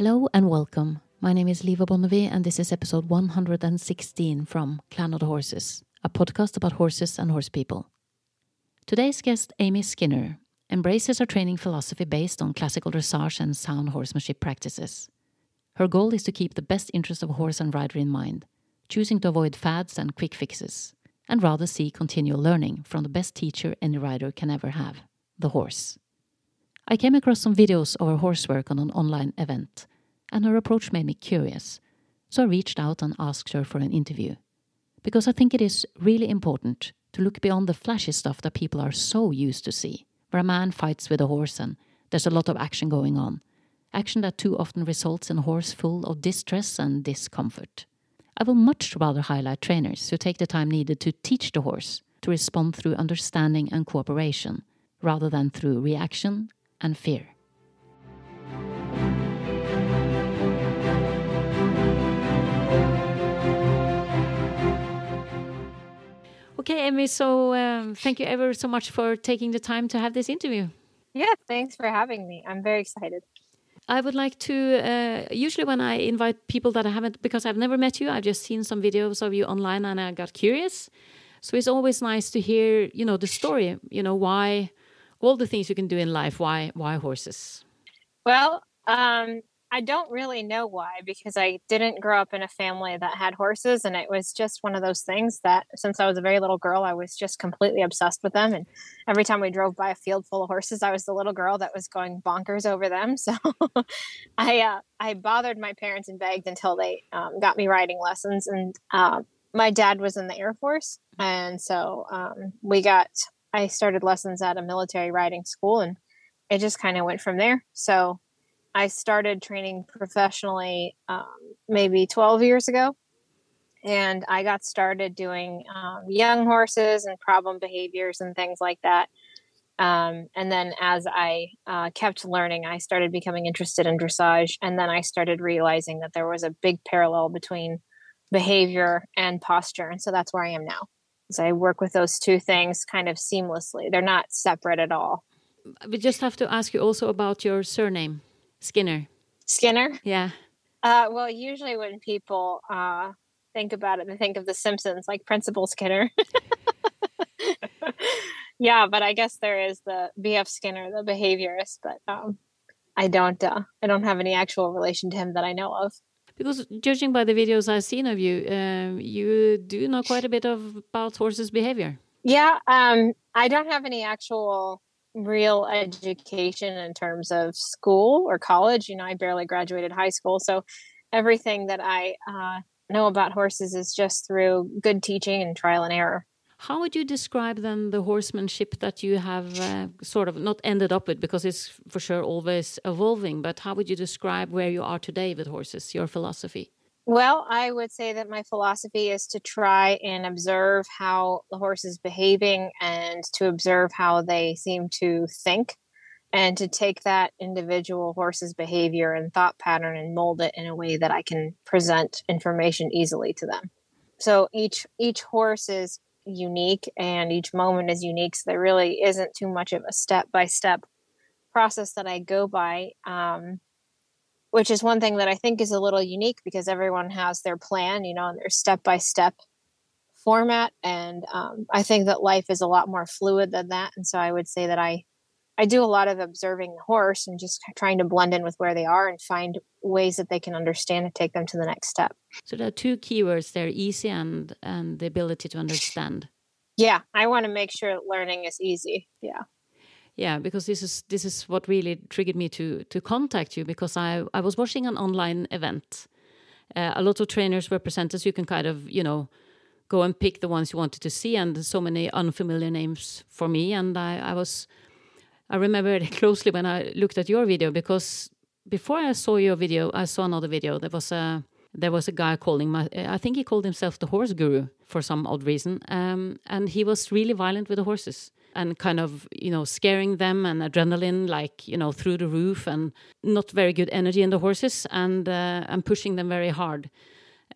Hello and welcome. My name is Liva Bonnevie, and this is episode 116 from Clan of the Horses, a podcast about horses and horse people. Today's guest, Amy Skinner, embraces her training philosophy based on classical dressage and sound horsemanship practices. Her goal is to keep the best interest of horse and rider in mind, choosing to avoid fads and quick fixes, and rather see continual learning from the best teacher any rider can ever have the horse. I came across some videos of her horse work on an online event, and her approach made me curious, so I reached out and asked her for an interview. Because I think it is really important to look beyond the flashy stuff that people are so used to see, where a man fights with a horse and there's a lot of action going on, action that too often results in a horse full of distress and discomfort. I will much rather highlight trainers who take the time needed to teach the horse to respond through understanding and cooperation, rather than through reaction and fear. Okay, Emmy, so um, thank you ever so much for taking the time to have this interview. Yeah, thanks for having me. I'm very excited. I would like to. Uh, usually, when I invite people that I haven't, because I've never met you, I've just seen some videos of you online, and I got curious. So it's always nice to hear, you know, the story. You know, why all the things you can do in life. Why? Why horses? Well, um, I don't really know why because I didn't grow up in a family that had horses. And it was just one of those things that since I was a very little girl, I was just completely obsessed with them. And every time we drove by a field full of horses, I was the little girl that was going bonkers over them. So I, uh, I bothered my parents and begged until they um, got me riding lessons. And uh, my dad was in the Air Force. And so um, we got, I started lessons at a military riding school and it just kind of went from there. So I started training professionally um, maybe 12 years ago. And I got started doing um, young horses and problem behaviors and things like that. Um, and then as I uh, kept learning, I started becoming interested in dressage. And then I started realizing that there was a big parallel between behavior and posture. And so that's where I am now. So I work with those two things kind of seamlessly. They're not separate at all. We just have to ask you also about your surname. Skinner. Skinner? Yeah. Uh, well, usually when people uh, think about it, they think of The Simpsons, like Principal Skinner. yeah, but I guess there is the B.F. Skinner, the behaviorist, but um, I don't. Uh, I don't have any actual relation to him that I know of. Because judging by the videos I've seen of you, um, you do know quite a bit of about horses' behavior. Yeah, um, I don't have any actual real education in terms of school or college. You know, I barely graduated high school. So everything that I uh, know about horses is just through good teaching and trial and error. How would you describe then the horsemanship that you have uh, sort of not ended up with because it's for sure always evolving, but how would you describe where you are today with horses, your philosophy? Well, I would say that my philosophy is to try and observe how the horse is behaving and to observe how they seem to think and to take that individual horse's behavior and thought pattern and mold it in a way that I can present information easily to them. So each each horse is unique and each moment is unique so there really isn't too much of a step by step process that I go by um, which is one thing that I think is a little unique because everyone has their plan, you know, and their step by step format. And um, I think that life is a lot more fluid than that. And so I would say that I, I do a lot of observing the horse and just trying to blend in with where they are and find ways that they can understand and take them to the next step. So there are two keywords there: easy and and the ability to understand. Yeah, I want to make sure learning is easy. Yeah yeah because this is this is what really triggered me to to contact you because i i was watching an online event. Uh, a lot of trainers were presented so you can kind of you know go and pick the ones you wanted to see and so many unfamiliar names for me. And i i was i remember it closely when i looked at your video because before i saw your video i saw another video. There was a there was a guy calling my i think he called himself the horse guru for some odd reason. Um, and he was really violent with the horses and kind of you know scaring them and adrenaline like you know through the roof and not very good energy in the horses and uh, and pushing them very hard.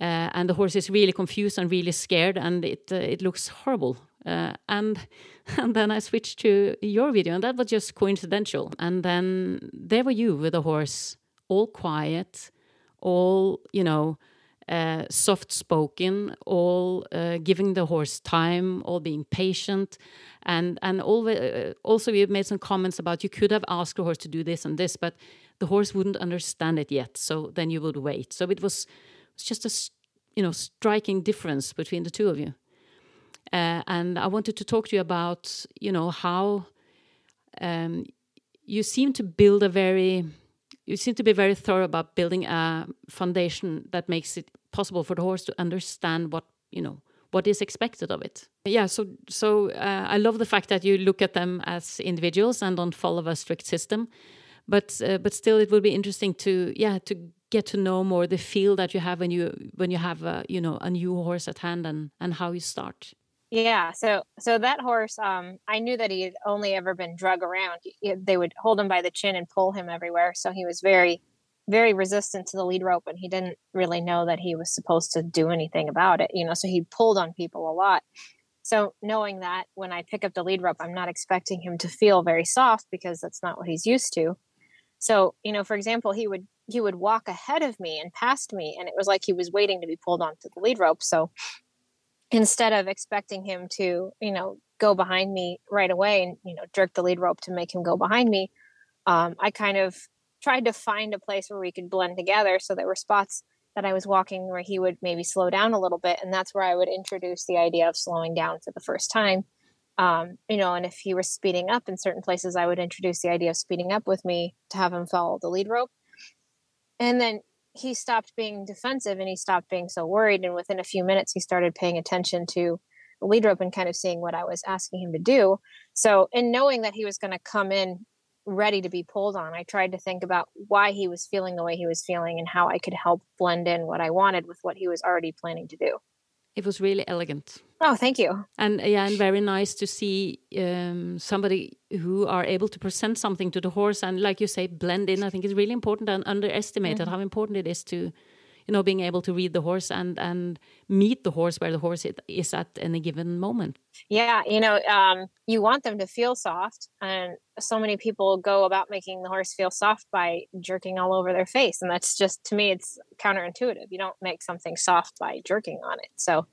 Uh, and the horse is really confused and really scared and it uh, it looks horrible. Uh, and and then I switched to your video and that was just coincidental. And then there were you with a horse all quiet, all, you know, uh, soft spoken, all uh, giving the horse time, all being patient, and and the, uh, also you made some comments about you could have asked the horse to do this and this, but the horse wouldn't understand it yet, so then you would wait. So it was, it was just a you know striking difference between the two of you. Uh, and I wanted to talk to you about you know how um, you seem to build a very you seem to be very thorough about building a foundation that makes it possible for the horse to understand what you know what is expected of it. Yeah so so uh, i love the fact that you look at them as individuals and don't follow a strict system but uh, but still it would be interesting to yeah to get to know more the feel that you have when you when you have a you know a new horse at hand and and how you start yeah, so so that horse, um, I knew that he had only ever been drug around. They would hold him by the chin and pull him everywhere, so he was very, very resistant to the lead rope, and he didn't really know that he was supposed to do anything about it. You know, so he pulled on people a lot. So knowing that when I pick up the lead rope, I'm not expecting him to feel very soft because that's not what he's used to. So you know, for example, he would he would walk ahead of me and past me, and it was like he was waiting to be pulled onto the lead rope. So instead of expecting him to, you know, go behind me right away and, you know, jerk the lead rope to make him go behind me, um, I kind of tried to find a place where we could blend together. So there were spots that I was walking where he would maybe slow down a little bit. And that's where I would introduce the idea of slowing down for the first time. Um, you know, and if he was speeding up in certain places, I would introduce the idea of speeding up with me to have him follow the lead rope. And then he stopped being defensive and he stopped being so worried. And within a few minutes, he started paying attention to the lead rope and kind of seeing what I was asking him to do. So, in knowing that he was going to come in ready to be pulled on, I tried to think about why he was feeling the way he was feeling and how I could help blend in what I wanted with what he was already planning to do. It was really elegant. Oh, thank you. And yeah, and very nice to see um, somebody who are able to present something to the horse and, like you say, blend in. I think it's really important and underestimated mm -hmm. how important it is to, you know, being able to read the horse and and meet the horse where the horse is at any given moment. Yeah, you know, um, you want them to feel soft, and so many people go about making the horse feel soft by jerking all over their face, and that's just to me, it's counterintuitive. You don't make something soft by jerking on it. So,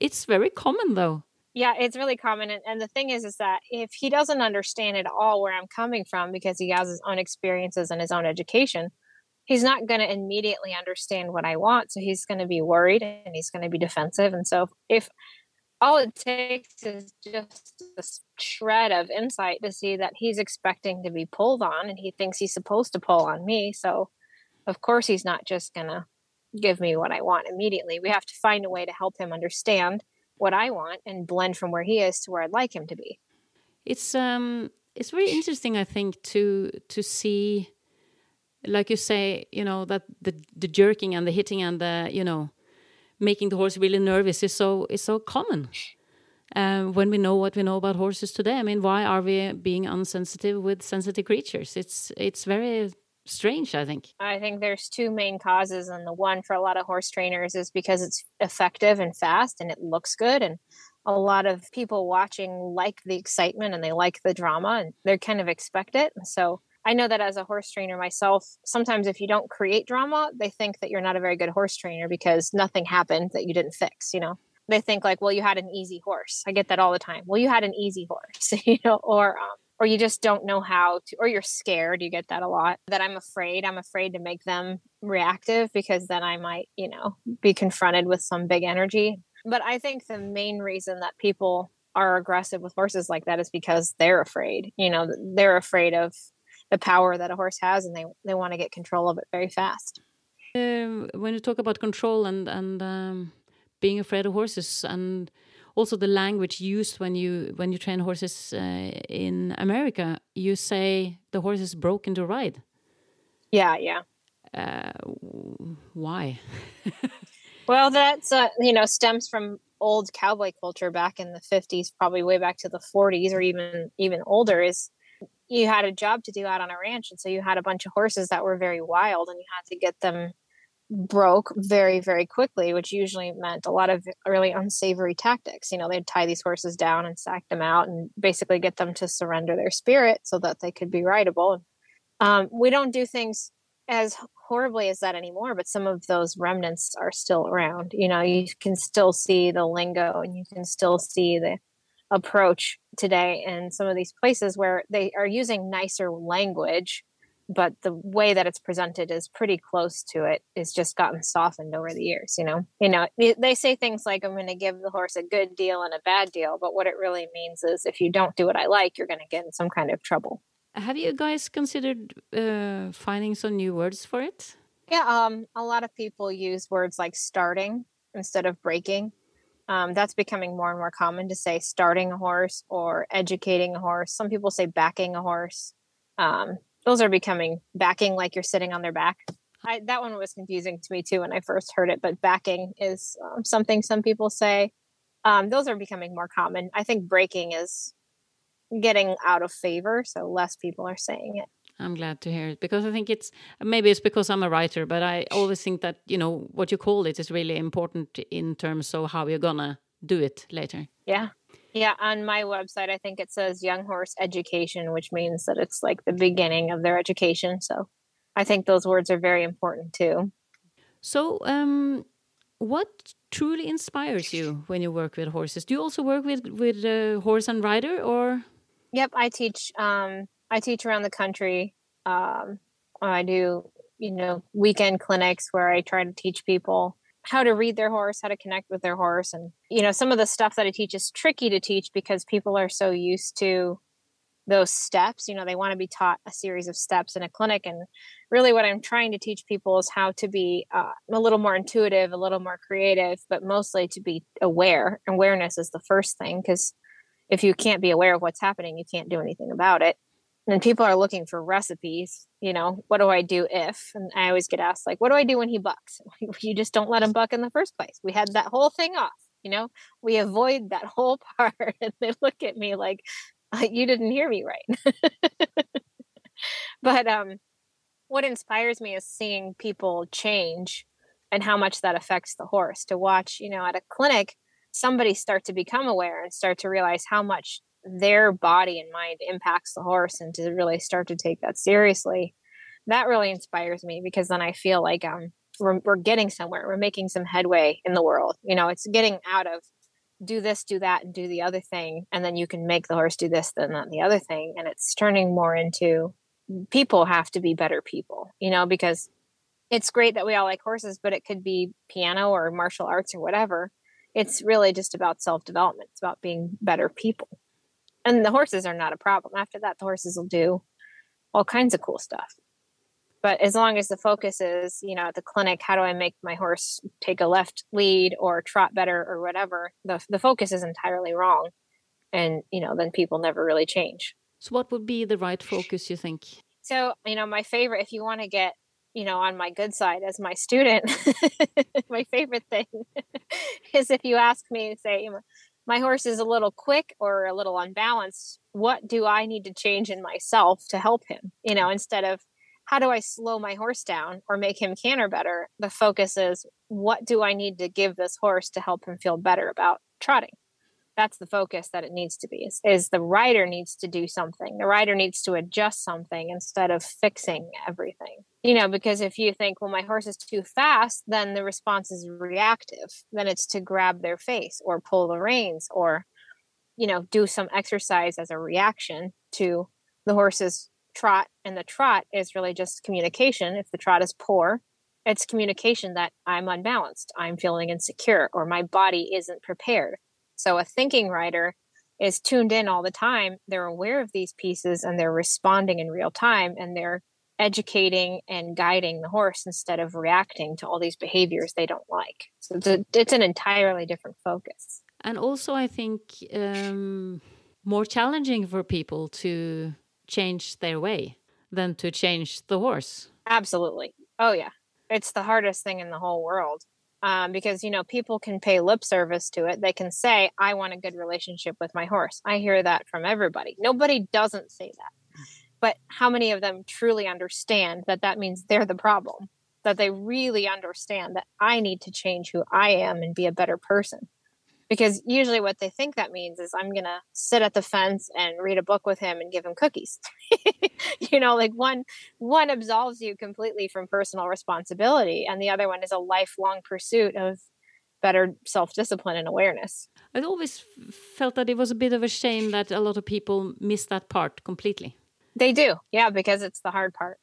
it's very common though. Yeah, it's really common, and, and the thing is, is that if he doesn't understand at all where I'm coming from because he has his own experiences and his own education, he's not going to immediately understand what I want. So he's going to be worried and he's going to be defensive. And so if all it takes is just a shred of insight to see that he's expecting to be pulled on and he thinks he's supposed to pull on me. So of course he's not just going to give me what I want immediately. We have to find a way to help him understand what I want and blend from where he is to where I'd like him to be. It's um it's very interesting I think to to see like you say, you know, that the the jerking and the hitting and the, you know, making the horse really nervous is so is so common. Um, when we know what we know about horses today, I mean, why are we being unsensitive with sensitive creatures? It's it's very strange. I think. I think there's two main causes, and the one for a lot of horse trainers is because it's effective and fast, and it looks good, and a lot of people watching like the excitement and they like the drama, and they kind of expect it. So I know that as a horse trainer myself, sometimes if you don't create drama, they think that you're not a very good horse trainer because nothing happened that you didn't fix, you know. They think like, well, you had an easy horse. I get that all the time. Well, you had an easy horse, you know, or um, or you just don't know how to or you're scared you get that a lot that i'm afraid i'm afraid to make them reactive because then i might you know be confronted with some big energy but i think the main reason that people are aggressive with horses like that is because they're afraid you know they're afraid of the power that a horse has and they they want to get control of it very fast. Um, when you talk about control and and um, being afraid of horses and also the language used when you when you train horses uh, in america you say the horse is broken to ride. Yeah yeah. Uh, why? Well that's uh, you know stems from old cowboy culture back in the 50s probably way back to the 40s or even even older is you had a job to do out on a ranch and so you had a bunch of horses that were very wild and you had to get them broke very very quickly which usually meant a lot of really unsavory tactics you know they'd tie these horses down and sack them out and basically get them to surrender their spirit so that they could be rideable um, we don't do things as horribly as that anymore, but some of those remnants are still around. You know, you can still see the lingo and you can still see the approach today in some of these places where they are using nicer language but the way that it's presented is pretty close to it it's just gotten softened over the years you know? You know they say things like i'm going to give the horse a good deal and a bad deal but what it really means is if you don't do what i like you're going to get in some kind of trouble. Have you guys considered uh, finding some new words for it? Yeah um a lot of people use words like starting instead of breaking um, that's becoming more and more common to say starting a horse or educating a horse some people say backing a horse um, those are becoming backing like you're sitting on their back. I, that one was confusing to me too when I first heard it, but backing is um, something some people say. Um, those are becoming more common. I think breaking is getting out of favor, so less people are saying it. I'm glad to hear it because I think it's maybe it's because I'm a writer, but I always think that you know what you call it is really important in terms of how you're gonna do it later. Yeah, yeah, on my website, I think it says Young Horse Education, which means that it's like the beginning of their education. So I think those words are very important too. So, um, what truly inspires you when you work with horses? Do you also work with with uh, horse and rider, or? Yep, I teach. Um, I teach around the country. Um, I do, you know, weekend clinics where I try to teach people how to read their horse, how to connect with their horse. And, you know, some of the stuff that I teach is tricky to teach because people are so used to those steps. You know, they want to be taught a series of steps in a clinic. And really, what I'm trying to teach people is how to be uh, a little more intuitive, a little more creative, but mostly to be aware. Awareness is the first thing because if you can't be aware of what's happening, you can't do anything about it and people are looking for recipes you know what do i do if? And i always get asked like what do i do when he bucks? You just don't let him buck in the first place. We had that whole thing off you know? We avoid that whole part and they look at me like you didn't hear me right. But um what inspires me is seeing people change and how much that affects the horse. To watch you know at a clinic somebody start to become aware and start to realize how much their body and mind impacts the horse and to really start to take that seriously that really inspires me because then i feel like um we're, we're getting somewhere. We're making some headway in the world. You know it's getting out of do this do that and do the other thing and then you can make the horse do this then that the other thing and it's turning more into people have to be better people you know because it's great that we all like horses but it could be piano or martial arts or whatever. It's really just about self development it's about being better people and the horses are not a problem. After that, the horses will do all kinds of cool stuff. But as long as the focus is, you know, at the clinic, how do I make my horse take a left lead or trot better or whatever, the, the focus is entirely wrong. And, you know, then people never really change. So, what would be the right focus, you think? So, you know, my favorite, if you want to get, you know, on my good side as my student, my favorite thing is if you ask me, say, my horse is a little quick or a little unbalanced what do i need to change in myself to help him? You know instead of how do i slow my horse down or make him canter better? the focus is what do i need to give this horse to help him feel better about trotting that's the focus that it needs to be is, is, the rider needs to do something. The rider needs to adjust something instead of fixing everything. You know because if you think well my horse is too fast then the response is reactive. Then it's to grab their face or pull the reins or you know do some exercise as a reaction to the horse's trot. And the trot is really just communication. If the trot is poor it's communication that i'm unbalanced i'm feeling insecure or my body isn't prepared so a thinking rider is tuned in all the time. They're aware of these pieces and they're responding in real time and they're educating and guiding the horse instead of reacting to all these behaviors they don't like. So it's, a, it's an entirely different focus. And also, I think um, more challenging for people to change their way than to change the horse. Absolutely. Oh, yeah. It's the hardest thing in the whole world um, because you know people can pay lip service to it. They can say i want a good relationship with my horse. I hear that from everybody. Nobody doesn't say that. But how many of them truly understand that that means they're the problem? That they really understand that i need to change who i am and be a better person because usually what they think that means is i'm going to sit at the fence and read a book with him and give him cookies. You know like one one absolves you completely from personal responsibility and the other one is a lifelong pursuit of better self-discipline and awareness. I always felt that it was a bit of a shame that a lot of people miss that part completely. They do yeah because it's the hard part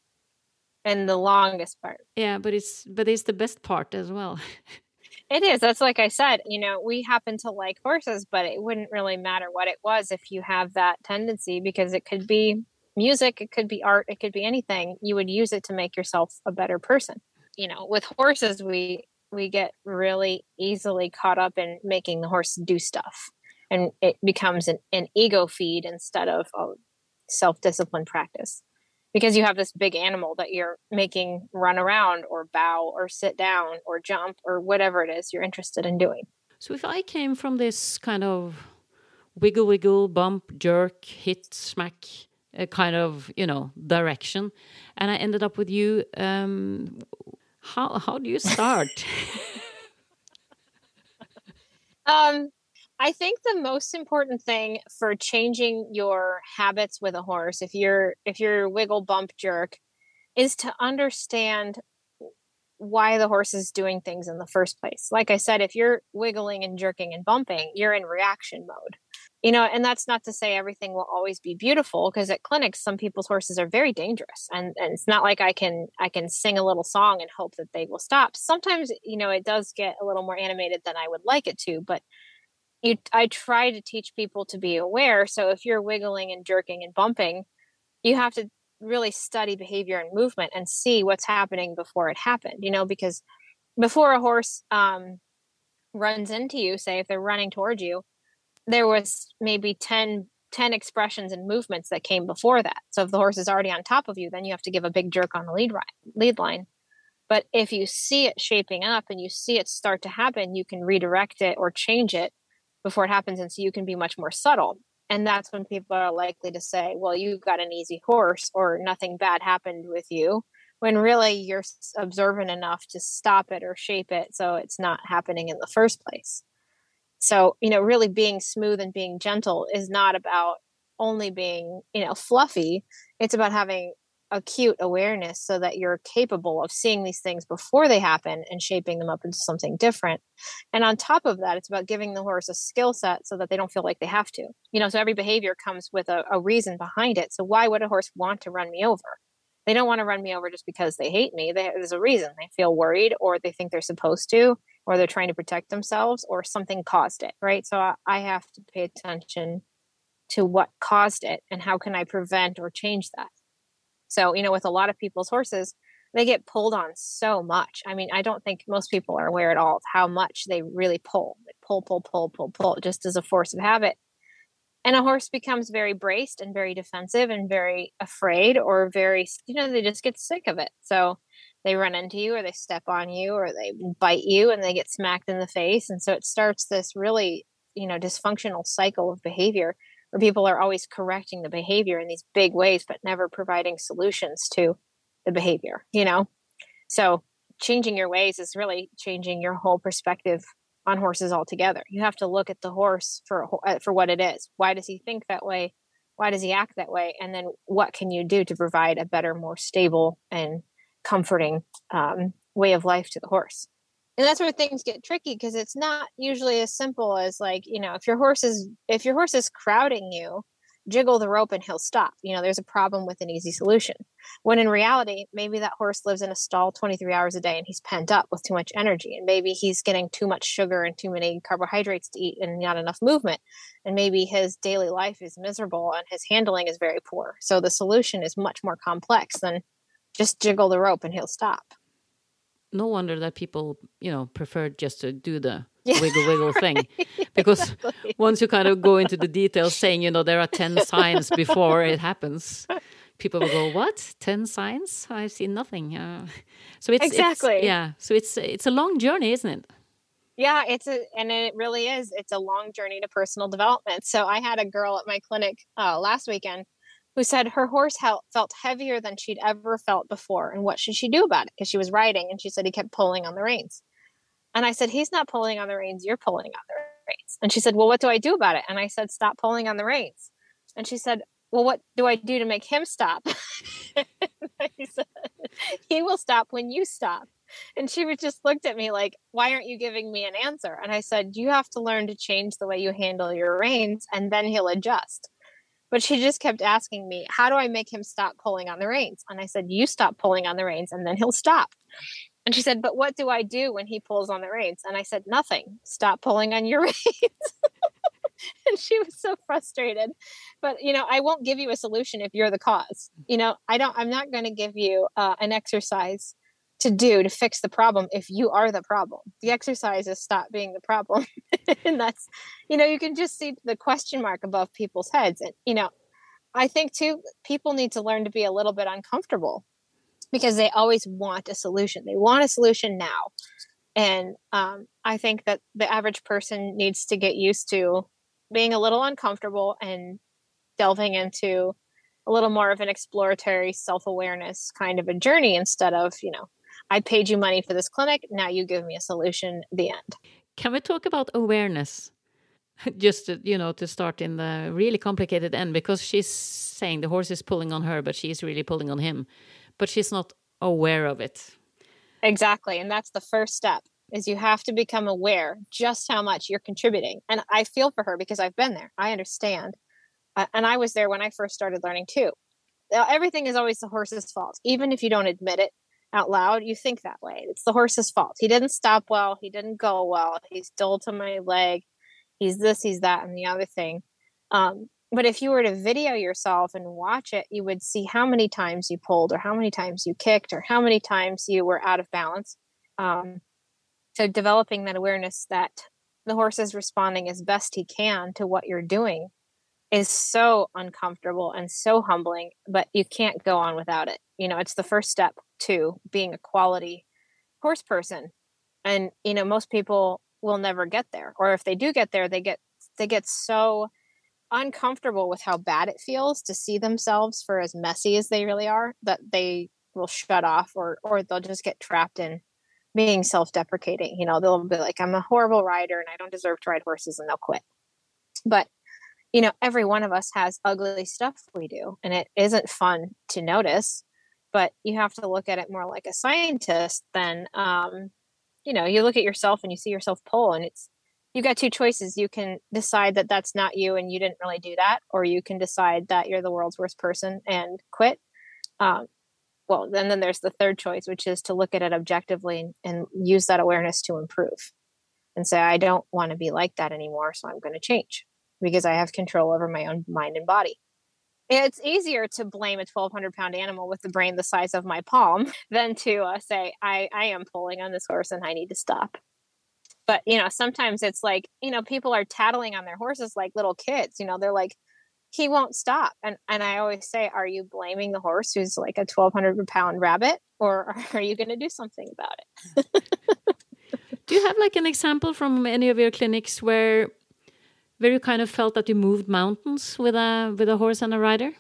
and the longest part. Yeah but it's but it's the best part as well It is. That's like I said, you know, we happen to like horses, but it wouldn't really matter what it was if you have that tendency because it could be music, it could be art, it could be anything. You would use it to make yourself a better person. You know, with horses we we get really easily caught up in making the horse do stuff and it becomes an, an ego feed instead of a self-discipline practice because you have this big animal that you're making run around or bow or sit down or jump or whatever it is you're interested in doing. So if I came from this kind of wiggle, wiggle, bump, jerk, hit, smack uh, kind of you know direction, and I ended up with you, um, how how do you start? um, I think the most important thing for changing your habits with a horse, if you're if you're wiggle bump jerk, is to understand why the horse is doing things in the first place. Like I said, if you're wiggling and jerking and bumping, you're in reaction mode. You know, and that's not to say everything will always be beautiful because at clinics some people's horses are very dangerous and, and it's not like I can I can sing a little song and hope that they will stop. Sometimes, you know, it does get a little more animated than I would like it to, but you I try to teach people to be aware. So if you're wiggling and jerking and bumping, you have to really study behavior and movement and see what's happening before it happened. You know, because before a horse um, runs into you, say if they're running towards you, there was maybe 10, 10 expressions and movements that came before that. So if the horse is already on top of you, then you have to give a big jerk on the lead lead line. But if you see it shaping up and you see it start to happen, you can redirect it or change it before it happens and so you can be much more subtle. And that's when people are likely to say well you've got an easy horse or nothing bad happened with you when really you're observant enough to stop it or shape it so it's not happening in the first place. So you know really being smooth and being gentle is not about only being you know fluffy. It's about having acute awareness so that you're capable of seeing these things before they happen and shaping them up into something different. And on top of that, it's about giving the horse a skill set so that they don't feel like they have to. You know, so every behavior comes with a, a reason behind it. So why would a horse want to run me over? They don't want to run me over just because they hate me. They, there's a reason. They feel worried or they think they're supposed to or they're trying to protect themselves or something caused it, right? So I, I have to pay attention to what caused it and how can I prevent or change that. So, you know, with a lot of people's horses, they get pulled on so much. I mean, I don't think most people are aware at all of how much they really pull. They pull, pull, pull, pull, pull, just as a force of habit. And a horse becomes very braced and very defensive and very afraid or very, you know, they just get sick of it. So they run into you or they step on you or they bite you and they get smacked in the face. And so it starts this really, you know, dysfunctional cycle of behavior where people are always correcting the behavior in these big ways but never providing solutions to the behavior you know? So changing your ways is really changing your whole perspective on horses altogether. You have to look at the horse for uh, for what it is. Why does he think that way? Why does he act that way? And then what can you do to provide a better more stable and comforting um, way of life to the horse and that's where things get tricky because it's not usually as simple as like you know if your horse is if your horse is crowding you jiggle the rope and he'll stop you know there's a problem with an easy solution. When in reality maybe that horse lives in a stall 23 hours a day and he's pent up with too much energy and maybe he's getting too much sugar and too many carbohydrates to eat and not enough movement and maybe his daily life is miserable and his handling is very poor. So the solution is much more complex than just jiggle the rope and he'll stop no wonder that people, you know, prefer just to do the yeah. wiggle wiggle thing. Because exactly. once you kind of go into the details saying you know there are 10 signs before it happens people will go what? 10 signs? I've seen nothing. Uh, so it's exactly. it's, yeah so it's it's a long journey isn't it? Yeah it's a and it really is. It's a long journey to personal development. So i had a girl at my clinic uh, last weekend who said her horse felt heavier than she'd ever felt before. And what should she do about it? Because she was riding and she said he kept pulling on the reins. And I said, He's not pulling on the reins, you're pulling on the reins. And she said, Well, what do I do about it? And I said, Stop pulling on the reins. And she said, Well, what do I do to make him stop? said, He will stop when you stop. And she just looked at me like, Why aren't you giving me an answer? And I said, You have to learn to change the way you handle your reins, and then he'll adjust. But she just kept asking me, How do I make him stop pulling on the reins? And I said, You stop pulling on the reins, and then he'll stop. And she said, But what do I do when he pulls on the reins? And I said, Nothing. Stop pulling on your reins. and she was so frustrated. But, you know, I won't give you a solution if you're the cause. You know, I don't, I'm not going to give you uh, an exercise to do to fix the problem if you are the problem. The exercise is stop being the problem. and that's, you know, you can just see the question mark above people's heads. And, you know, I think too, people need to learn to be a little bit uncomfortable because they always want a solution. They want a solution now. And um, I think that the average person needs to get used to being a little uncomfortable and delving into a little more of an exploratory self awareness kind of a journey instead of, you know, I paid you money for this clinic. Now you give me a solution. The end. Can we talk about awareness? Just to, you know, to start in the really complicated end, because she's saying the horse is pulling on her, but she's really pulling on him but she's not aware of it. Exactly. And that's the first step is you have to become aware just how much you're contributing. And I feel for her because I've been there. I understand. Uh, and I was there when I first started learning too. Now, everything is always the horse's fault. Even if you don't admit it out loud, you think that way. It's the horse's fault. He didn't stop well. He didn't go well. He's dull to my leg. He's this, he's that, and the other thing. Um, but if you were to video yourself and watch it, you would see how many times you pulled, or how many times you kicked, or how many times you were out of balance. Um, so, developing that awareness that the horse is responding as best he can to what you're doing is so uncomfortable and so humbling, but you can't go on without it. You know, it's the first step to being a quality horse person. And, you know, most people will never get there. Or if they do get there, they get they get so uncomfortable with how bad it feels to see themselves for as messy as they really are that they will shut off or or they'll just get trapped in being self-deprecating you know they'll be like i'm a horrible rider and i don't deserve to ride horses and they'll quit but you know every one of us has ugly stuff we do and it isn't fun to notice but you have to look at it more like a scientist than um you know you look at yourself and you see yourself pull and it's you got two choices. You can decide that that's not you and you didn't really do that, or you can decide that you're the world's worst person and quit. Um, well, then, then there's the third choice, which is to look at it objectively and use that awareness to improve and say, I don't want to be like that anymore, so I'm going to change because I have control over my own mind and body. It's easier to blame a 1,200 pound animal with the brain the size of my palm than to uh, say, I, I am pulling on this horse and I need to stop. But you know sometimes it's like you know people are tattling on their horses like little kids you know they're like he won't stop. And and i always say are you blaming the horse who's like a 1200 pound rabbit or are you going to do something about it? Do you have like an example from any of your clinics where where you kind of felt that you moved mountains with a with a horse and a rider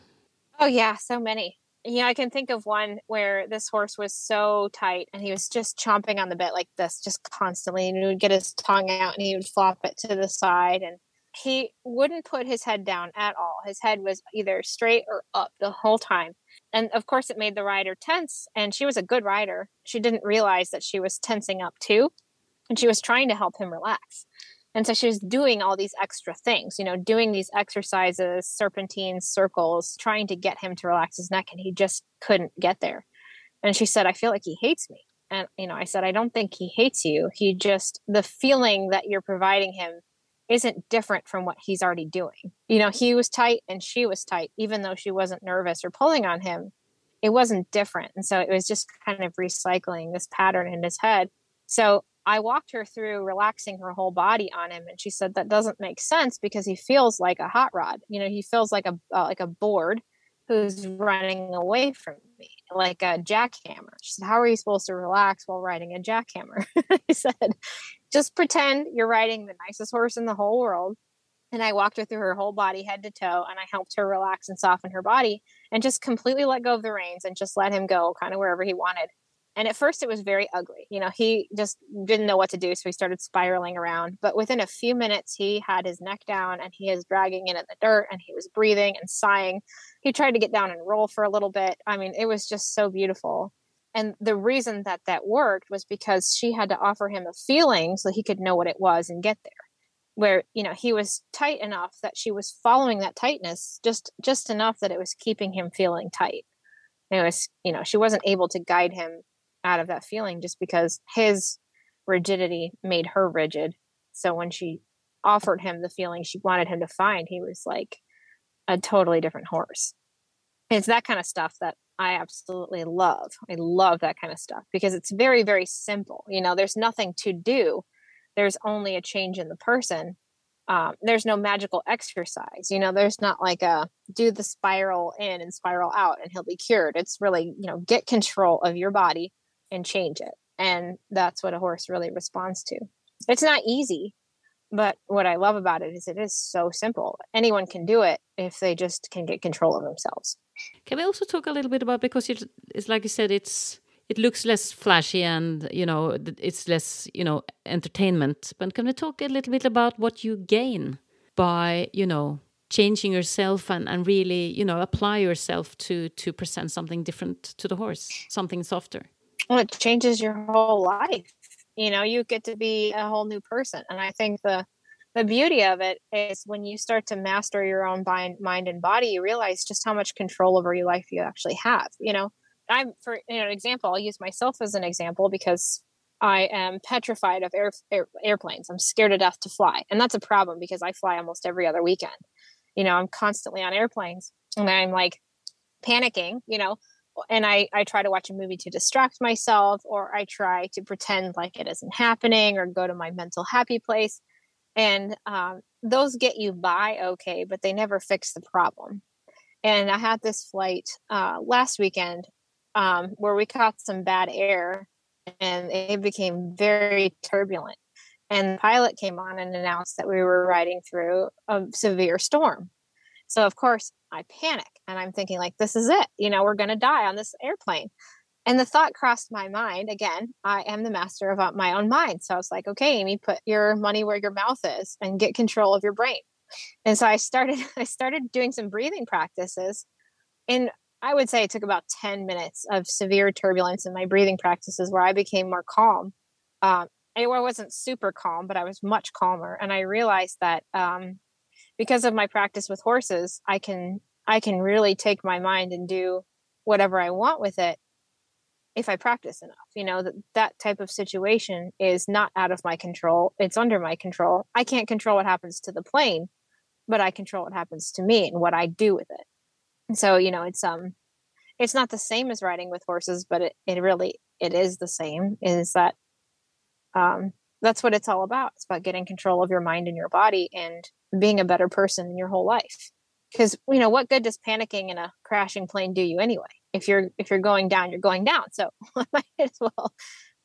oh yeah so many yeah, I can think of one where this horse was so tight and he was just chomping on the bit like this, just constantly. And he would get his tongue out and he would flop it to the side. And he wouldn't put his head down at all. His head was either straight or up the whole time. And of course, it made the rider tense. And she was a good rider. She didn't realize that she was tensing up too. And she was trying to help him relax. And so she was doing all these extra things, you know, doing these exercises, serpentines, circles, trying to get him to relax his neck. And he just couldn't get there. And she said, I feel like he hates me. And, you know, I said, I don't think he hates you. He just, the feeling that you're providing him isn't different from what he's already doing. You know, he was tight and she was tight, even though she wasn't nervous or pulling on him. It wasn't different. And so it was just kind of recycling this pattern in his head. So I walked her through relaxing her whole body on him, and she said that doesn't make sense because he feels like a hot rod. You know, he feels like a uh, like a board who's running away from me, like a jackhammer. She said, "How are you supposed to relax while riding a jackhammer?" I said, "Just pretend you're riding the nicest horse in the whole world." And I walked her through her whole body, head to toe, and I helped her relax and soften her body, and just completely let go of the reins and just let him go, kind of wherever he wanted and at first it was very ugly you know he just didn't know what to do so he started spiraling around. But within a few minutes he had his neck down and he is dragging it in the dirt and he was breathing and sighing. He tried to get down and roll for a little bit. I mean it was just so beautiful. And the reason that that worked was because she had to offer him a feeling so he could know what it was and get there where you know he was tight enough that she was following that tightness just just enough that it was keeping him feeling tight. It was you know she wasn't able to guide him out of that feeling just because his rigidity made her rigid so when she offered him the feeling she wanted him to find he was like a totally different horse it's that kind of stuff that I absolutely love. I love that kind of stuff because it's very, very simple. You know, there's nothing to do, there's only a change in the person. Um, there's no magical exercise. You know, there's not like a do the spiral in and spiral out and he'll be cured. It's really, you know, get control of your body and change it. And that's what a horse really responds to. It's not easy, but what I love about it is it is so simple. Anyone can do it if they just can get control of themselves. Can we also talk a little bit about because it's like you said, it's it looks less flashy and you know it's less you know entertainment. But can we talk a little bit about what you gain by you know changing yourself and, and really you know apply yourself to to present something different to the horse, something softer? Well, it changes your whole life. You know, you get to be a whole new person, and I think the the beauty of it is when you start to master your own mind and body you realize just how much control over your life you actually have you know? I'm for you know, an example i'll use myself as an example because i am petrified of air, air, airplanes. I'm scared to death to fly and that's a problem because i fly almost every other weekend. You know i'm constantly on airplanes and i'm like panicking you know and I, I try to watch a movie to distract myself or i try to pretend like it isn't happening or go to my mental happy place. And um, those get you by okay but they never fix the problem. And i had this flight uh, last weekend um, where we caught some bad air and it became very turbulent. And the pilot came on and announced that we were riding through a severe storm so of course i panic and i'm thinking like this is it you know we're going to die on this airplane and the thought crossed my mind again, I am the master of uh, my own mind. So I was like, okay, Amy, put your money where your mouth is and get control of your brain. And so I started I started doing some breathing practices. And I would say it took about 10 minutes of severe turbulence in my breathing practices where I became more calm. Um, I wasn't super calm, but I was much calmer. And I realized that um, because of my practice with horses, I can I can really take my mind and do whatever I want with it if I practice enough. You know, that that type of situation is not out of my control. It's under my control. I can't control what happens to the plane, but I control what happens to me and what I do with it. And so, you know, it's um it's not the same as riding with horses, but it, it really it is the same, is that um that's what it's all about. It's about getting control of your mind and your body and being a better person in your whole life. Because you know, what good does panicking in a crashing plane do you anyway? if you're if you're going down you're going down so might as well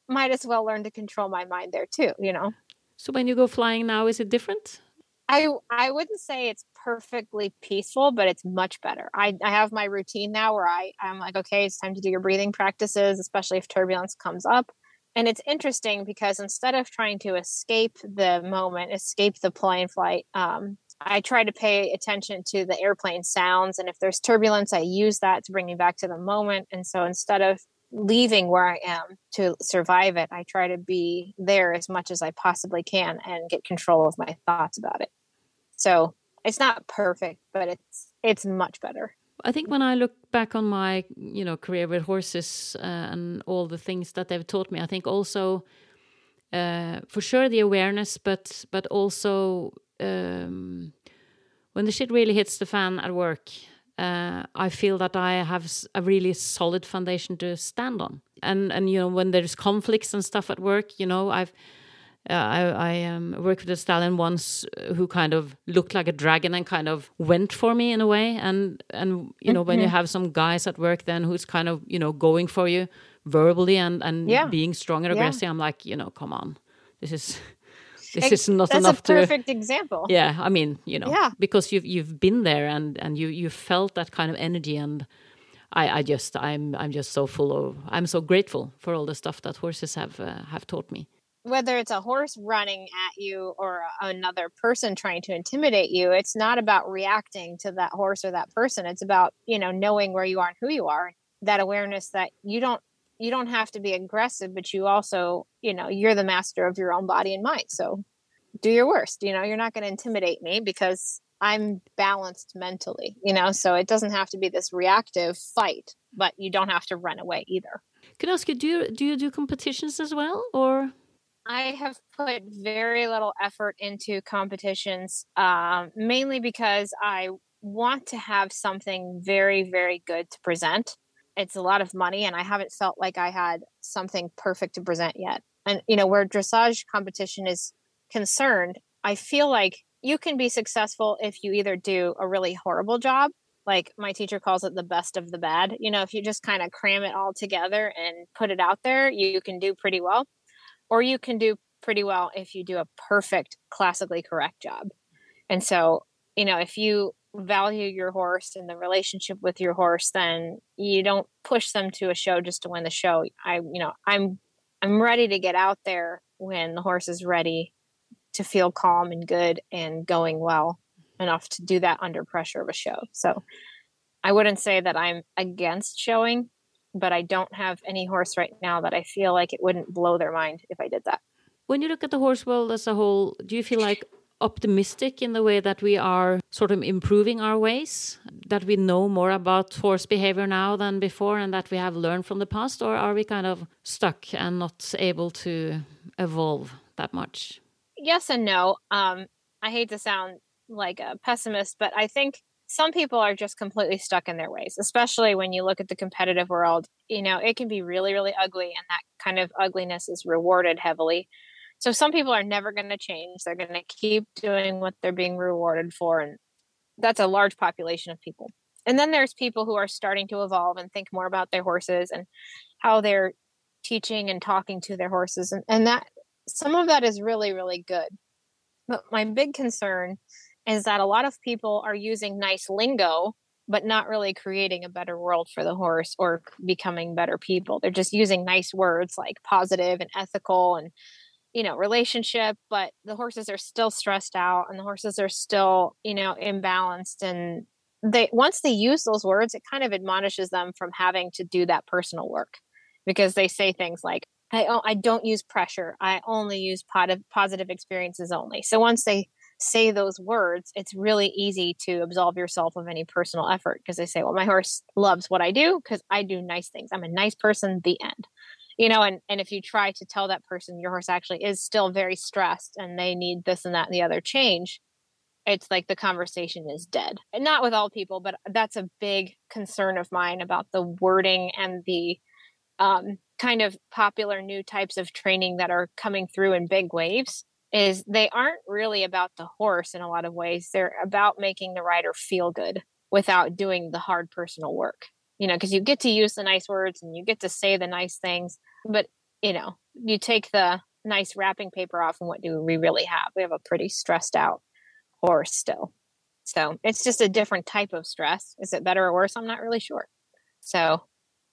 might as well learn to control my mind there too you know so when you go flying now is it different i i wouldn't say it's perfectly peaceful but it's much better i i have my routine now where i i'm like okay it's time to do your breathing practices especially if turbulence comes up and it's interesting because instead of trying to escape the moment escape the plane flight um I try to pay attention to the airplane sounds. And if there's turbulence, I use that to bring me back to the moment. And so instead of leaving where I am to survive it, I try to be there as much as I possibly can and get control of my thoughts about it. So it's not perfect, but it's it's much better. I think when I look back on my you know career with horses uh, and all the things that they've taught me, I think also uh, for sure the awareness, but but also um, when the shit really hits the fan at work, uh, I feel that I have a really solid foundation to stand on. And and you know when there's conflicts and stuff at work, you know I've uh, I, I um, worked with a stallion once who kind of looked like a dragon and kind of went for me in a way. And and you know mm -hmm. when you have some guys at work then who's kind of you know going for you verbally and and yeah. being strong and aggressive, yeah. I'm like you know come on, this is this is not That's enough a perfect to, example. Yeah, I mean, you know, yeah. because you've you've been there and and you you felt that kind of energy and I, I just I'm I'm just so full of I'm so grateful for all the stuff that horses have uh, have taught me whether it's a horse running at you or another person trying to intimidate you it's not about reacting to that horse or that person. It's about you know knowing where you are and who you are that awareness that you don't you don't have to be aggressive but you also you know you're the master of your own body and mind. So do your worst you know you're not going to intimidate me because i'm balanced mentally you know so it doesn't have to be this reactive fight but you don't have to run away either. Can i ask you do you do you do competitions as well or I have put very little effort into competitions, um, mainly because I want to have something very, very good to present. It's a lot of money, and I haven't felt like I had something perfect to present yet. And, you know, where dressage competition is concerned, I feel like you can be successful if you either do a really horrible job, like my teacher calls it the best of the bad. You know, if you just kind of cram it all together and put it out there, you can do pretty well or you can do pretty well if you do a perfect classically correct job. And so, you know, if you value your horse and the relationship with your horse, then you don't push them to a show just to win the show. I, you know, I'm I'm ready to get out there when the horse is ready to feel calm and good and going well enough to do that under pressure of a show. So I wouldn't say that I'm against showing but I don't have any horse right now that I feel like it wouldn't blow their mind if I did that. When you look at the horse world as a whole, do you feel like optimistic in the way that we are sort of improving our ways, that we know more about horse behavior now than before, and that we have learned from the past, or are we kind of stuck and not able to evolve that much? Yes and no. Um, I hate to sound like a pessimist, but I think some people are just completely stuck in their ways, especially when you look at the competitive world. You know, it can be really, really ugly, and that kind of ugliness is rewarded heavily. So some people are never going to change. They're going to keep doing what they're being rewarded for. And that's a large population of people. And then there's people who are starting to evolve and think more about their horses and how they're teaching and talking to their horses. And, and that some of that is really, really good. But my big concern is that a lot of people are using nice lingo but not really creating a better world for the horse or becoming better people. They're just using nice words like positive and ethical and you know relationship but the horses are still stressed out and the horses are still you know imbalanced and they once they use those words it kind of admonishes them from having to do that personal work because they say things like I, I don't use pressure i only use positive positive experiences only so once they say those words, it's really easy to absolve yourself of any personal effort because they say, well, my horse loves what I do because I do nice things. I'm a nice person, the end. You know, and, and if you try to tell that person your horse actually is still very stressed and they need this and that and the other change, it's like the conversation is dead. And not with all people, but that's a big concern of mine about the wording and the um, kind of popular new types of training that are coming through in big waves is they aren't really about the horse in a lot of ways. They're about making the rider feel good without doing the hard personal work. You know, because you get to use the nice words and you get to say the nice things, but you know, you take the nice wrapping paper off and what do we really have? We have a pretty stressed out horse still. So it's just a different type of stress. Is it better or worse? I'm not really sure. So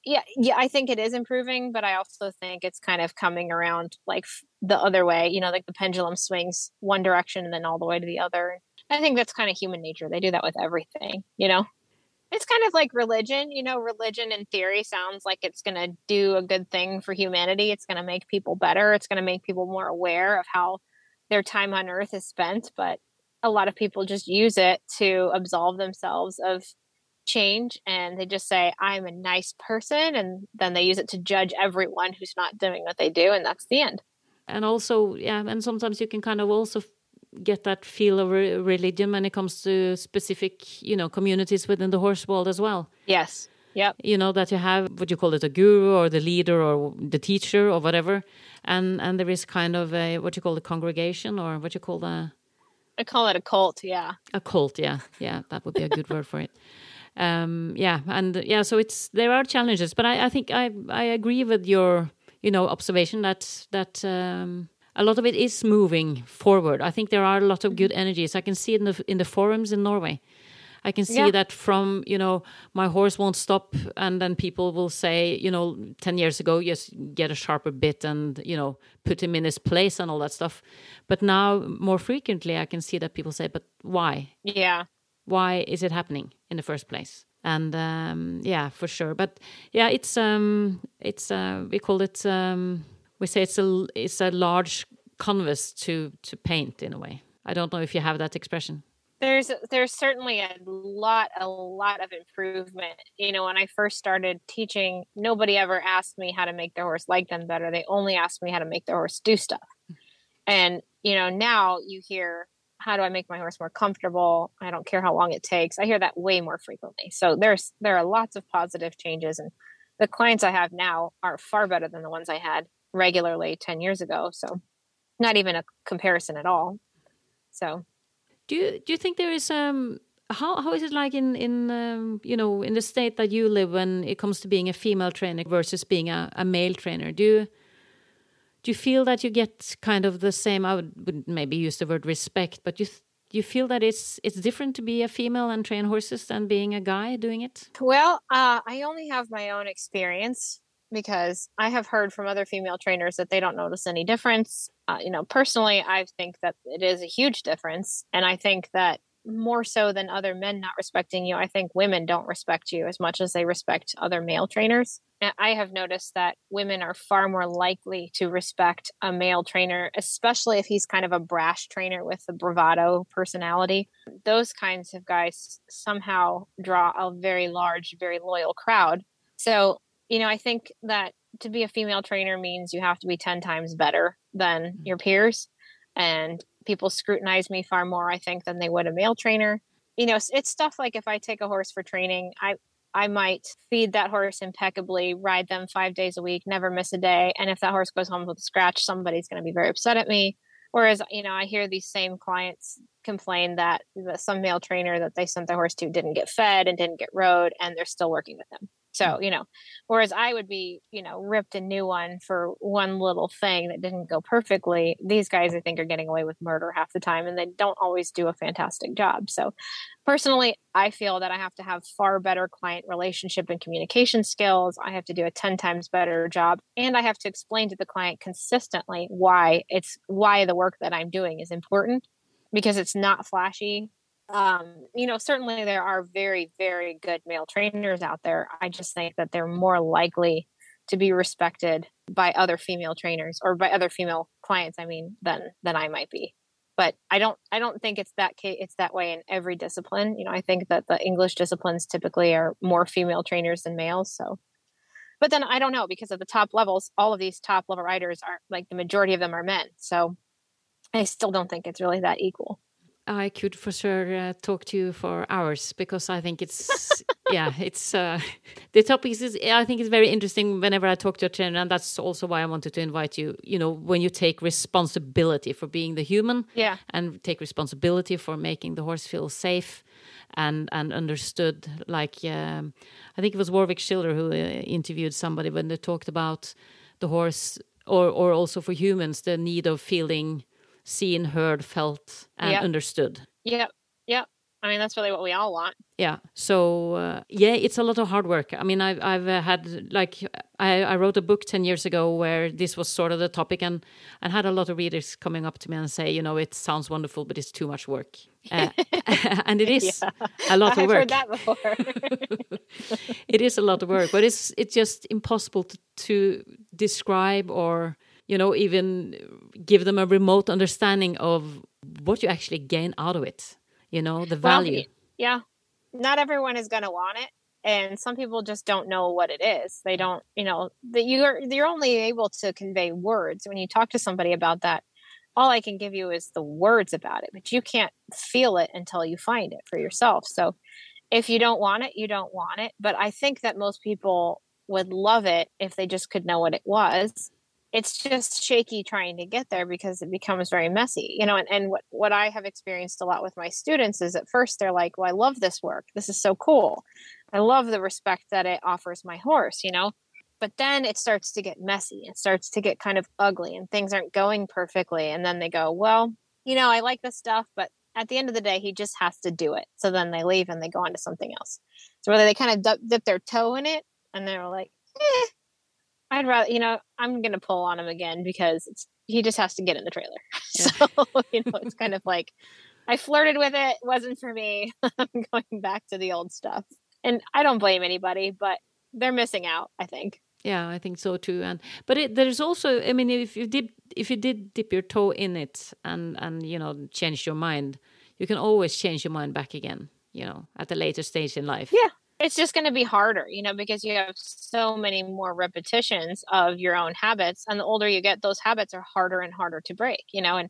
yeah yeah i think it is improving but i also think it's kind of coming around like the other way you know like the pendulum swings one direction and then all the way to the other. I think that's kind of human nature they do that with everything you know? It's kind of like religion you know religion in theory sounds like it's going to do a good thing for humanity it's going to make people better it's going to make people more aware of how their time on earth is spent but a lot of people just use it to absolve themselves of change and they just say i'm a nice person and then they use it to judge everyone who's not doing what they do and that's the end. And also yeah and sometimes you can kind of also get that feel of re religion when it comes to specific you know communities within the horse world as well. Yes. Yeah you know that you have what you call it a guru or the leader or the teacher or whatever and and there is kind of a what you call the congregation or what you call the i call it a cult yeah. A cult yeah. Yeah that would be a good word for it um, yeah, and yeah, so it's there are challenges, but I, I think I I agree with your you know observation that that um, a lot of it is moving forward. I think there are a lot of good energies. I can see it in the in the forums in Norway. I can see Yeah. that from, you know, my horse won't stop. And then people will say, you know, 10 years ago, just get a sharper bit and, you know, put him in his place and all that stuff. But now, more frequently, I can see that people say, but why? Yeah. Why is it happening in the first place and um, yeah for sure but yeah it's um it's uh, we call it um we say it's a it's a large canvas to to paint in a way i don't know if you have that expression There's there's certainly a lot a lot of improvement. You know, when I first started teaching, nobody ever asked me how to make their horse like them better. They only asked me how to make their horse do stuff. And you know, now you hear how do I make my horse more comfortable? I don't care how long it takes. I hear that way more frequently. So there's there are lots of positive changes and the clients I have now are far better than the ones I had regularly 10 years ago. So not even a comparison at all. So do you do you think there is um how how is it like in in um, you know in the state that you live when it comes to being a female trainer versus being a, a male trainer do you do you feel that you get kind of the same i would, maybe use the word respect but you you feel that it's it's different to be a female and train horses than being a guy doing it Well, uh, I only have my own experience because I have heard from other female trainers that they don't notice any difference. Uh, you know, personally, I think that it is a huge difference. And I think that more so than other men not respecting you, I think women don't respect you as much as they respect other male trainers. I have noticed that women are far more likely to respect a male trainer, especially if he's kind of a brash trainer with a bravado personality those kinds of guys somehow draw a very large, very loyal crowd. So, you know, I think that to be a female trainer means you have to be 10 times better than mm-hmm. your peers. And people scrutinize me far more, I think, than they would a male trainer. You know, it's stuff like if I take a horse for training, I, I might feed that horse impeccably, ride them five days a week, never miss a day. And if that horse goes home with a scratch, somebody's going to be very upset at me. Whereas, you know, I hear these same clients complain that, that some male trainer that they sent their horse to didn't get fed and didn't get rode, and they're still working with them. So, you know, whereas I would be, you know, ripped a new one for one little thing that didn't go perfectly, these guys I think are getting away with murder half the time and they don't always do a fantastic job. So, personally, I feel that I have to have far better client relationship and communication skills. I have to do a 10 times better job and I have to explain to the client consistently why it's why the work that I'm doing is important because it's not flashy um, you know, certainly there are very, very good male trainers out there. I just think that they're more likely to be respected by other female trainers or by other female clients. I mean, than than I might be. But I don't, I don't think it's that case. It's that way in every discipline. You know, I think that the English disciplines typically are more female trainers than males. So, but then I don't know because at the top levels, all of these top level riders are like the majority of them are men. So, I still don't think it's really that equal. I could for sure uh, talk to you for hours because I think it's yeah it's uh, the topic is I think it's very interesting whenever I talk to a trainer and that's also why I wanted to invite you you know when you take responsibility for being the human Yeah. and take responsibility for making the horse feel safe and and understood like um, I think it was Warwick Schiller who uh, interviewed somebody when they talked about the horse or or also for humans the need of feeling seen, heard, felt, and Yep. understood. Yep. Yep. I mean, that's really what we all want. Yeah. So uh, yeah, it's a lot of hard work. I mean, I've I've uh, had like I, I wrote a book ten years ago where this was sort of the topic, and and had a lot of readers coming up to me and say, you know, it sounds wonderful, but it's too much work, uh, and it is Yeah. a lot of I've work. heard that before. it is a lot of work, but it's it's just impossible to, to describe or you know even give them a remote understanding of what you actually gain out of it. You know the value. y- yeah. Not everyone is going to want it. And some people just don't know what it is. They don't, you know, that you're you're only able to convey words when you talk to somebody about that. All I can give you is the words about it, but you can't feel it until you find it for yourself. So if you don't want it, you don't want it. But I think that most people would love it if they just could know what it was. It's just shaky trying to get there because it becomes very messy, you know. And, and what, what I have experienced a lot with my students is at first they're like, Well, I love this work. This is so cool. I love the respect that it offers my horse, you know. But then it starts to get messy. It starts to get kind of ugly and things aren't going perfectly. And then they go, Well, you know, I like this stuff, but at the end of the day, he just has to do it. So then they leave and they go on to something else. So whether they kind of dip, their toe in it and they're like, eh, I'd rather, you know, I'm going to pull on him again because he just has to get in the trailer. Yeah. So, you know, it's kind of like I flirted with it, wasn't for me. I'm going back to the old stuff. And I don't blame anybody, but they're missing out, I think. Yeah, I think so too. And but it, there's also, I mean, if you did if you did dip your toe in it and and you know change your mind, you can always change your mind back again. You know, at a later stage in life. Yeah, it's just going to be harder, you know, because you have so many more repetitions of your own habits. And the older you get, those habits are harder and harder to break, you know. And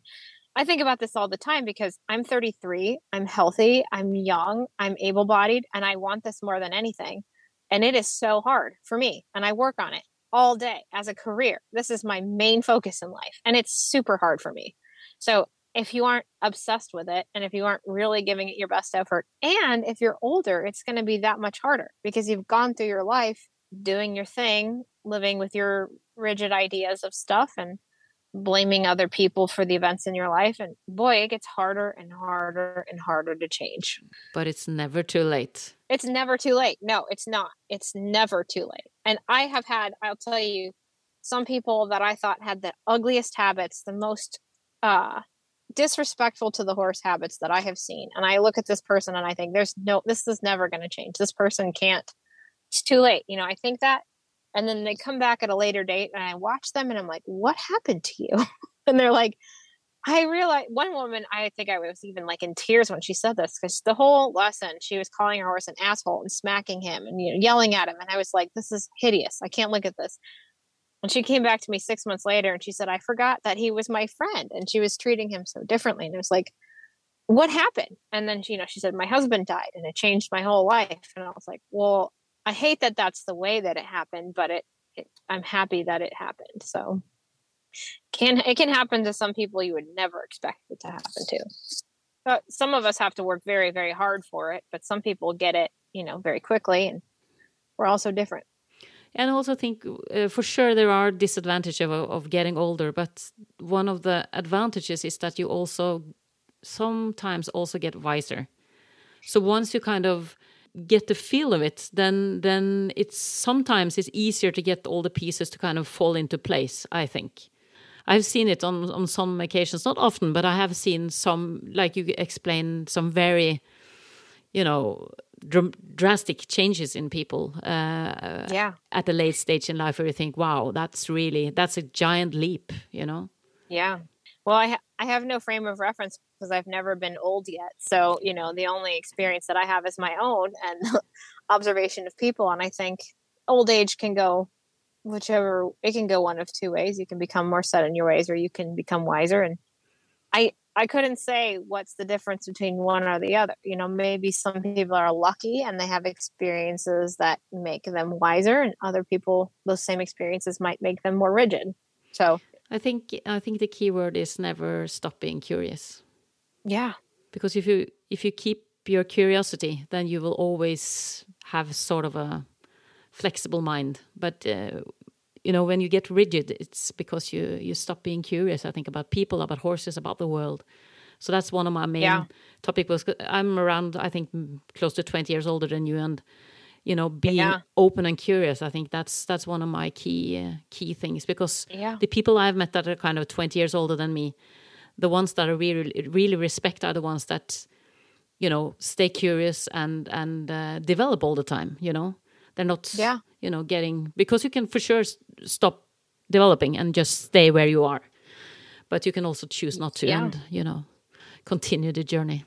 I think about this all the time because I'm 33, I'm healthy, I'm young, I'm able bodied, and I want this more than anything. And it is so hard for me. And I work on it all day as a career. This is my main focus in life. And it's super hard for me. So if you aren't obsessed with it and if you aren't really giving it your best effort and if you're older it's going to be that much harder because you've gone through your life doing your thing living with your rigid ideas of stuff and blaming other people for the events in your life and boy it gets harder and harder and harder to change. But it's never too late. It's never too late. No it's not. It's never too late. And i have had i'll tell you some people that i thought had the ugliest habits the most uh disrespectful to the horse habits that I have seen. And I look at this person and I think there's no this is never going to change. This person can't. It's too late. You know, I think that and then they come back at a later date and I watch them and I'm like, "What happened to you?" and they're like, I realized one woman, I think I was even like in tears when she said this because the whole lesson she was calling her horse an asshole and smacking him and you know yelling at him, and I was like, "This is hideous. I can't look at this." And she came back to me six months later and she said, I forgot that he was my friend and she was treating him so differently. And it was like, what happened? And then, she, you know, she said, my husband died and it changed my whole life. And I was like, well, I hate that that's the way that it happened, but it, it I'm happy that it happened. So can, it can happen to some people you would never expect it to happen to. But some of us have to work very, very hard for it, but some people get it, you know, very quickly and we're all so different and I also think uh, for sure there are disadvantages of, of getting older, but one of the advantages is that you also sometimes also get wiser. So once you kind of get the feel of it, then then it's sometimes it's easier to get all the pieces to kind of fall into place. I think. I've seen it on on some occasions, not often, but I have seen some, like you explained, some very, you know, dr drastic changes in people uh, yeah. at a late stage in life where you think wow that's really that's a giant leap you know? Yeah. Well i ha i have no frame of reference because i've never been old yet. So you know the only experience that i have is my own and observation of people. And i think old age can go whichever it can go one of two ways. You can become more set in your ways or you can become wiser. And i I couldn't say what's the difference between one or the other. You know, maybe some people are lucky and they have experiences that make them wiser, and other people, those same experiences might make them more rigid. So I think I think the key word is never stop being curious. Yeah, because if you if you keep your curiosity, then you will always have sort of a flexible mind. But uh, you know when you get rigid it's because you you stop being curious i think about people about horses about the world so that's one of my main yeah. topic was i'm around i think close to 20 years older than you and you know being yeah. open and curious i think that's that's one of my key uh, key things because yeah. the people i've met that are kind of 20 years older than me the ones that i really really respect are the ones that you know stay curious and and uh, develop all the time you know they're not yeah you know getting because you can for sure stop developing and just stay where you are but you can also choose not to yeah. and you know continue the journey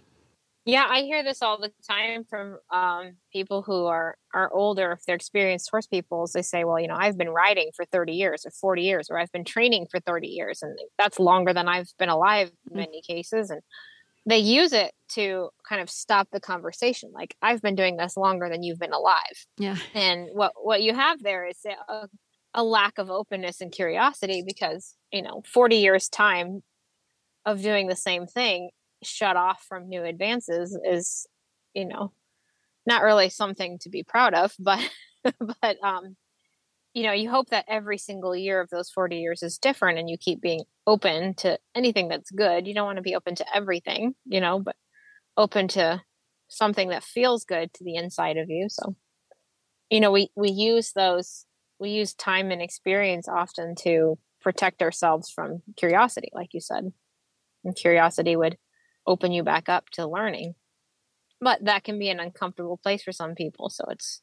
yeah i hear this all the time from um, people who are are older if they're experienced horse peoples they say well you know i've been riding for 30 years or 40 years or i've been training for 30 years and that's longer than i've been alive in mm-hmm. many cases and they use it to kind of stop the conversation. Like i've been doing this longer than you've been alive. Yeah. And what what you have there is a, a lack of openness and curiosity because you know 40 years time of doing the same thing shut off from new advances is you know not really something to be proud of but but um you know you hope that every single year of those 40 years is different and you keep being open to anything that's good you don't want to be open to everything you know but open to something that feels good to the inside of you. So, you know, we we use those we use time and experience often to protect ourselves from curiosity, like you said. And curiosity would open you back up to learning. But that can be an uncomfortable place for some people, so it's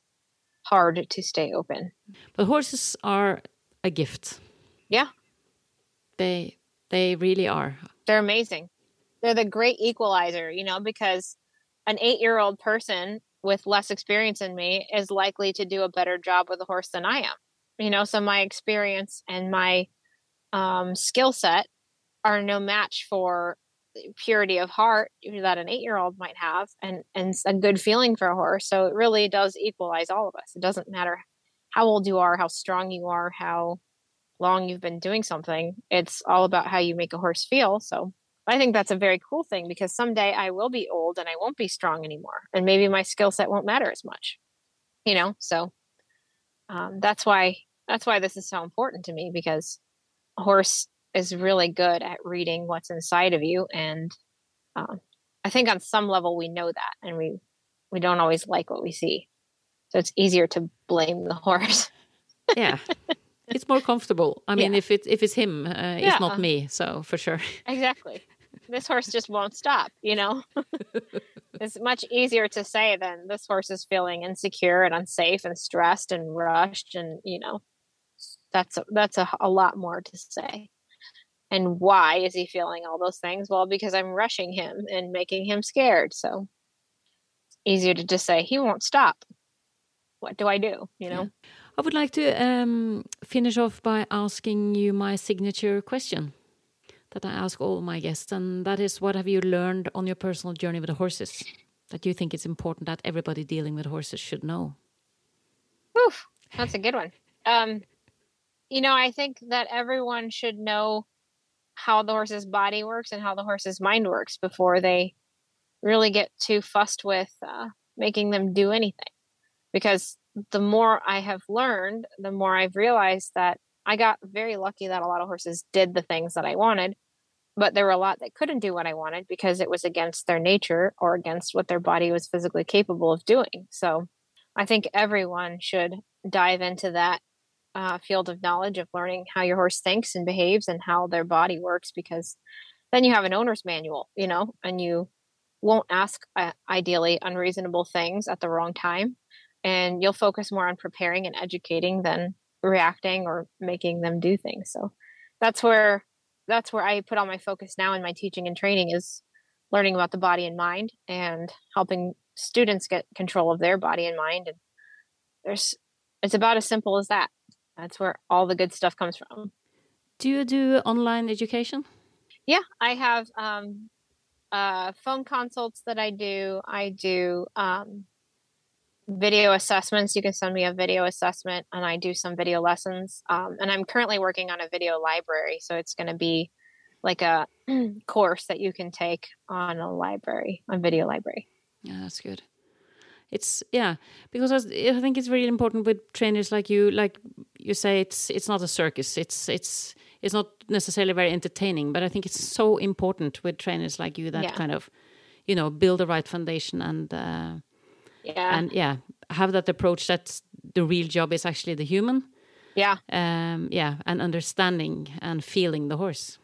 hard to stay open. But horses are a gift. Yeah. They they really are. They're amazing. They're the great equalizer, you know, because an 8-year-old person with less experience than me is likely to do a better job with a horse than I am. You know, so my experience and my um, skill set are no match for purity of heart that an eight year old might have and and a good feeling for a horse so it really does equalize all of us. It doesn't matter how old you are how strong you are how long you've been doing something. It's all about how you make a horse feel. So i think that's a very cool thing because someday i will be old and i won't be strong anymore and maybe my skill set won't matter as much you know? So um, that's why that's why this is so important to me because a horse is really good at reading what's inside of you and um, i think on some level we know that and we we don't always like what we see. So it's easier to blame the horse. Yeah. It's more comfortable. I mean yeah. if it's if it's him uh, it's yeah. not me so for sure. Exactly. This horse just won't stop you know? It's much easier to say than this horse is feeling insecure and unsafe and stressed and rushed and you know that's a, that's a, a lot more to say and why is he feeling all those things? Well, because I'm rushing him and making him scared. So easier to just say, he won't stop. What do I do? You know? Yeah. I would like to um, finish off by asking you my signature question that I ask all my guests, and that is what have you learned on your personal journey with the horses that you think it's important that everybody dealing with horses should know? Oof, that's a good one. Um, you know, I think that everyone should know how the horse's body works and how the horse's mind works before they really get too fussed with uh, making them do anything. Because the more I have learned, the more I've realized that I got very lucky that a lot of horses did the things that I wanted, but there were a lot that couldn't do what I wanted because it was against their nature or against what their body was physically capable of doing. So I think everyone should dive into that uh, field of knowledge of learning how your horse thinks and behaves and how their body works because then you have an owner's manual you know and you won't ask uh, ideally unreasonable things at the wrong time. And you'll focus more on preparing and educating than reacting or making them do things. So that's where that's where i put all my focus now in my teaching and training is learning about the body and mind and helping students get control of their body and mind. And there's it's about as simple as that that's where all the good stuff comes from. Do you do online education? Yeah, I have um, uh, phone consults that I do. I do um, video assessments. You can send me a video assessment, and I do some video lessons. Um, and I'm currently working on a video library, so it's going to be like a course that you can take on a library, a video library. Yeah, that's good it's yeah because I think it's really important with trainers like you like you say it's it's not a circus. It's it's it's not necessarily very entertaining but I think it's so important with trainers like you that yeah. kind of you know build the right foundation and uh, yeah. and yeah have that approach that the real job is actually the human. Yeah. Um yeah and understanding and feeling the horse.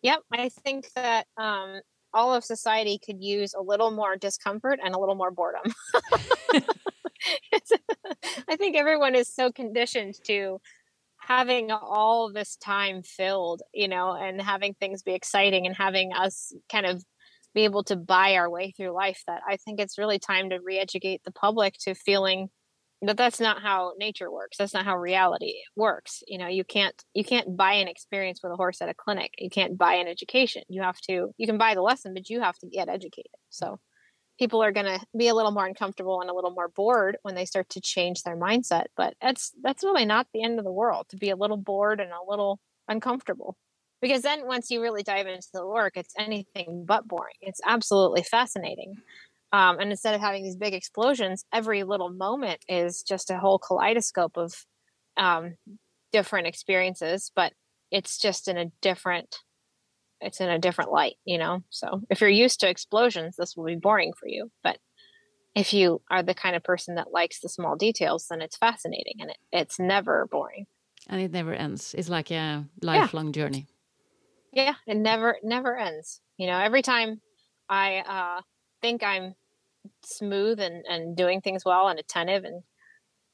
Yep I think that um all of society could use a little more discomfort and a little more boredom. I think everyone is so conditioned to having all this time filled, you know, and having things be exciting and having us kind of be able to buy our way through life that I think it's really time to re educate the public to feeling but that's not how nature works. That's not how reality works you know you can't you can't buy an experience with a horse at a clinic. You can't buy an education. You have to you can buy the lesson but you have to get educated. So people are going to be a little more uncomfortable and a little more bored when they start to change their mindset but that's that's really not the end of the world to be a little bored and a little uncomfortable. Because then once you really dive into the work it's anything but boring. It's absolutely fascinating um, and instead of having these big explosions, every little moment is just a whole kaleidoscope of um, different experiences, but it's just in a different it's in a different light, you know. So if you're used to explosions, this will be boring for you. But if you are the kind of person that likes the small details, then it's fascinating and it, it's never boring. And it never ends. It's like a lifelong yeah. journey. Yeah, it never never ends. You know, every time I uh, think I'm smooth and, and doing things well and attentive and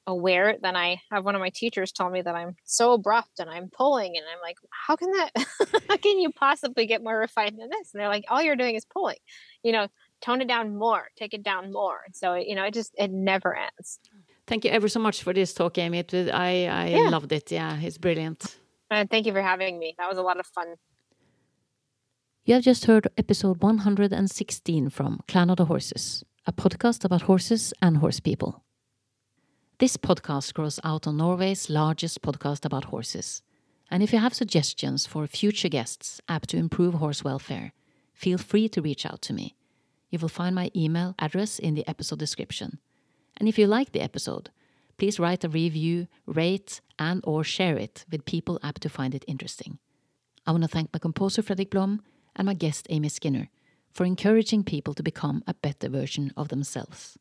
aware then i have one of my teachers tell me that i'm so abrupt and i'm pulling and i'm like how can that how can you possibly get more refined than this? And they're like all you're doing is pulling. You know tone it down more take it down more. So you know it just it never ends. Thank you ever so much for this talk amy. It was, i i yeah. loved it. Yeah it's brilliant. And thank you for having me. That was a lot of fun. You have just heard episode 116 from clan of the horses a podcast about horses and horse people this podcast grows out on Norway's largest podcast about horses. And if you have suggestions for future guests apt to improve horse welfare, feel free to reach out to me. You will find my email address in the episode description. And if you like the episode, please write a review, rate, and or share it with people apt to find it interesting. I want to thank my composer Fredrik Blom and my guest Amy Skinner for encouraging people to become a better version of themselves.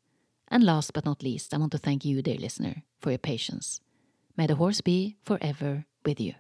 And last but not least, I want to thank you, dear listener, for your patience. May the horse be forever with you.